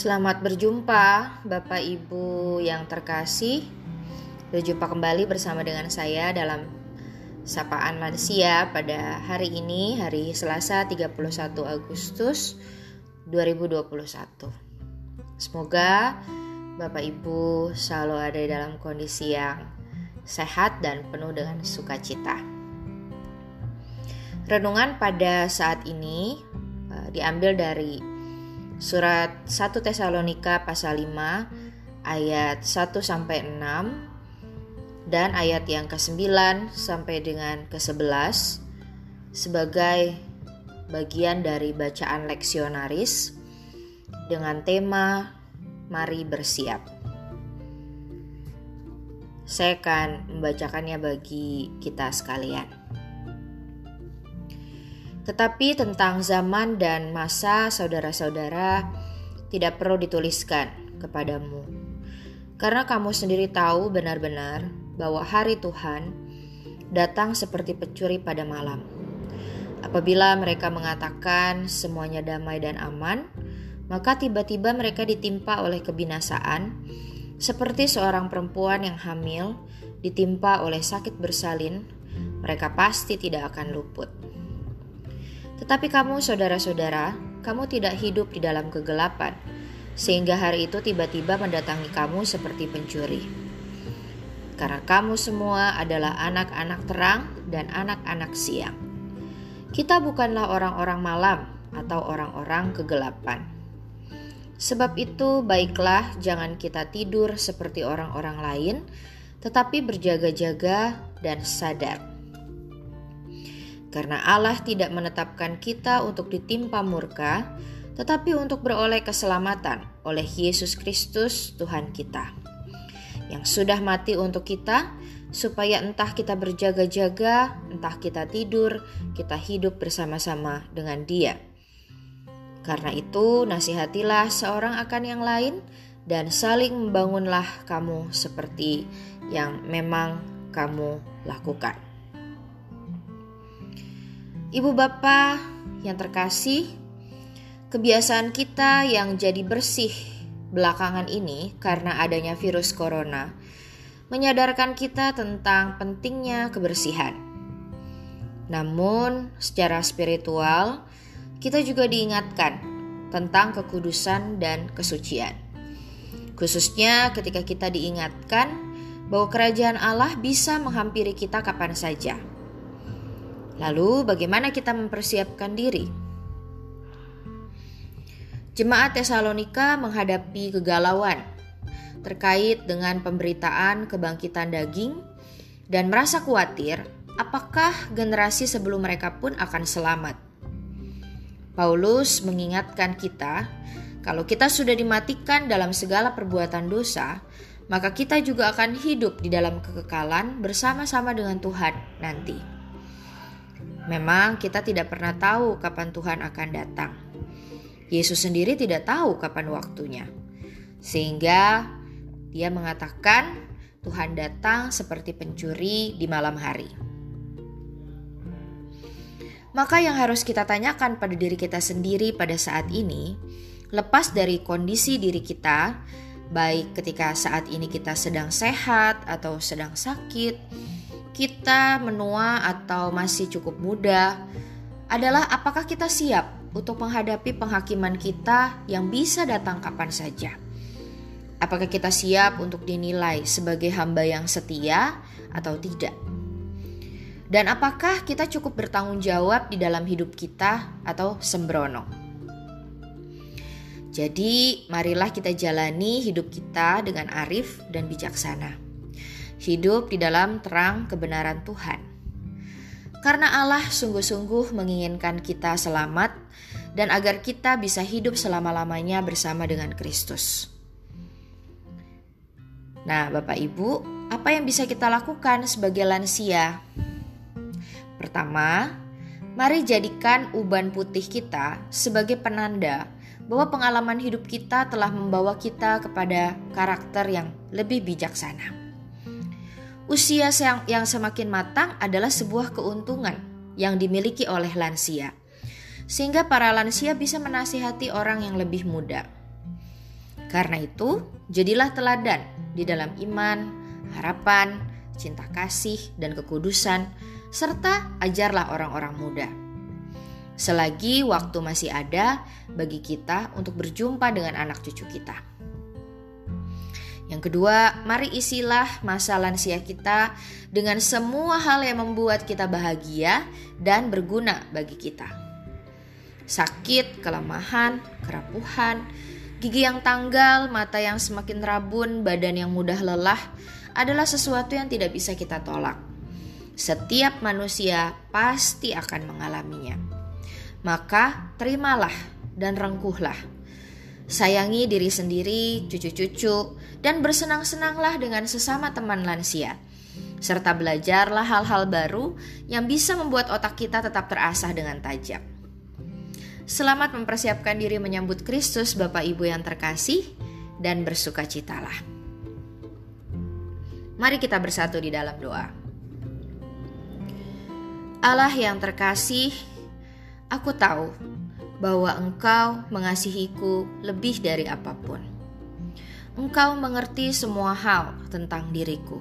Selamat berjumpa Bapak Ibu yang terkasih. Berjumpa kembali bersama dengan saya dalam Sapaan Lansia pada hari ini Hari Selasa 31 Agustus 2021 Semoga Bapak Ibu selalu ada dalam kondisi yang sehat dan penuh dengan sukacita. Renungan pada saat ini eh, diambil dari Surat 1 Tesalonika pasal 5 ayat 1 sampai 6 dan ayat yang ke-9 sampai dengan ke-11 sebagai bagian dari bacaan leksionaris dengan tema Mari bersiap. Saya akan membacakannya bagi kita sekalian. Tetapi tentang zaman dan masa saudara-saudara tidak perlu dituliskan kepadamu. Karena kamu sendiri tahu benar-benar bahwa hari Tuhan datang seperti pencuri pada malam. Apabila mereka mengatakan semuanya damai dan aman, maka tiba-tiba mereka ditimpa oleh kebinasaan, seperti seorang perempuan yang hamil ditimpa oleh sakit bersalin, mereka pasti tidak akan luput. Tetapi kamu, saudara-saudara, kamu tidak hidup di dalam kegelapan, sehingga hari itu tiba-tiba mendatangi kamu seperti pencuri. Karena kamu semua adalah anak-anak terang dan anak-anak siang. Kita bukanlah orang-orang malam atau orang-orang kegelapan. Sebab itu, baiklah, jangan kita tidur seperti orang-orang lain, tetapi berjaga-jaga dan sadar karena Allah tidak menetapkan kita untuk ditimpa murka, tetapi untuk beroleh keselamatan oleh Yesus Kristus Tuhan kita, yang sudah mati untuk kita, supaya entah kita berjaga-jaga, entah kita tidur, kita hidup bersama-sama dengan Dia. Karena itu, nasihatilah seorang akan yang lain, dan saling membangunlah kamu seperti yang memang kamu lakukan. Ibu bapak yang terkasih, kebiasaan kita yang jadi bersih belakangan ini karena adanya virus corona menyadarkan kita tentang pentingnya kebersihan. Namun, secara spiritual, kita juga diingatkan tentang kekudusan dan kesucian. Khususnya ketika kita diingatkan bahwa kerajaan Allah bisa menghampiri kita kapan saja Lalu, bagaimana kita mempersiapkan diri? Jemaat Tesalonika menghadapi kegalauan terkait dengan pemberitaan kebangkitan daging dan merasa khawatir apakah generasi sebelum mereka pun akan selamat. Paulus mengingatkan kita, kalau kita sudah dimatikan dalam segala perbuatan dosa, maka kita juga akan hidup di dalam kekekalan bersama-sama dengan Tuhan nanti. Memang kita tidak pernah tahu kapan Tuhan akan datang. Yesus sendiri tidak tahu kapan waktunya. Sehingga dia mengatakan Tuhan datang seperti pencuri di malam hari. Maka yang harus kita tanyakan pada diri kita sendiri pada saat ini, lepas dari kondisi diri kita, baik ketika saat ini kita sedang sehat atau sedang sakit, kita menua atau masih cukup muda adalah apakah kita siap untuk menghadapi penghakiman kita yang bisa datang kapan saja. Apakah kita siap untuk dinilai sebagai hamba yang setia atau tidak? Dan apakah kita cukup bertanggung jawab di dalam hidup kita atau sembrono? Jadi, marilah kita jalani hidup kita dengan arif dan bijaksana hidup di dalam terang kebenaran Tuhan. Karena Allah sungguh-sungguh menginginkan kita selamat dan agar kita bisa hidup selama-lamanya bersama dengan Kristus. Nah, Bapak Ibu, apa yang bisa kita lakukan sebagai lansia? Pertama, mari jadikan uban putih kita sebagai penanda bahwa pengalaman hidup kita telah membawa kita kepada karakter yang lebih bijaksana. Usia yang, yang semakin matang adalah sebuah keuntungan yang dimiliki oleh lansia, sehingga para lansia bisa menasihati orang yang lebih muda. Karena itu, jadilah teladan di dalam iman, harapan, cinta kasih, dan kekudusan, serta ajarlah orang-orang muda. Selagi waktu masih ada bagi kita untuk berjumpa dengan anak cucu kita. Yang kedua, mari isilah masa lansia kita dengan semua hal yang membuat kita bahagia dan berguna bagi kita. Sakit, kelemahan, kerapuhan, Gigi yang tanggal, mata yang semakin rabun, badan yang mudah lelah adalah sesuatu yang tidak bisa kita tolak. Setiap manusia pasti akan mengalaminya. Maka terimalah dan rengkuhlah. Sayangi diri sendiri, cucu-cucu, dan bersenang-senanglah dengan sesama teman lansia. Serta belajarlah hal-hal baru yang bisa membuat otak kita tetap terasah dengan tajam. Selamat mempersiapkan diri menyambut Kristus Bapak Ibu yang terkasih dan bersukacitalah. Mari kita bersatu di dalam doa. Allah yang terkasih, aku tahu bahwa Engkau mengasihiku lebih dari apa pun. Engkau mengerti semua hal tentang diriku.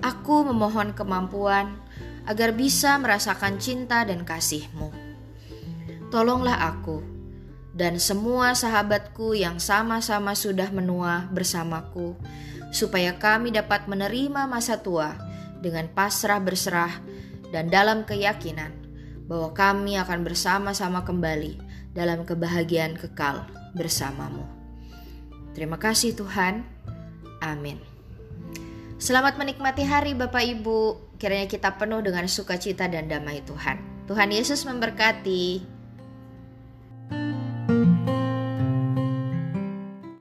Aku memohon kemampuan agar bisa merasakan cinta dan kasih-Mu tolonglah aku dan semua sahabatku yang sama-sama sudah menua bersamaku, supaya kami dapat menerima masa tua dengan pasrah berserah dan dalam keyakinan bahwa kami akan bersama-sama kembali dalam kebahagiaan kekal bersamamu. Terima kasih Tuhan. Amin. Selamat menikmati hari Bapak Ibu. Kiranya kita penuh dengan sukacita dan damai Tuhan. Tuhan Yesus memberkati.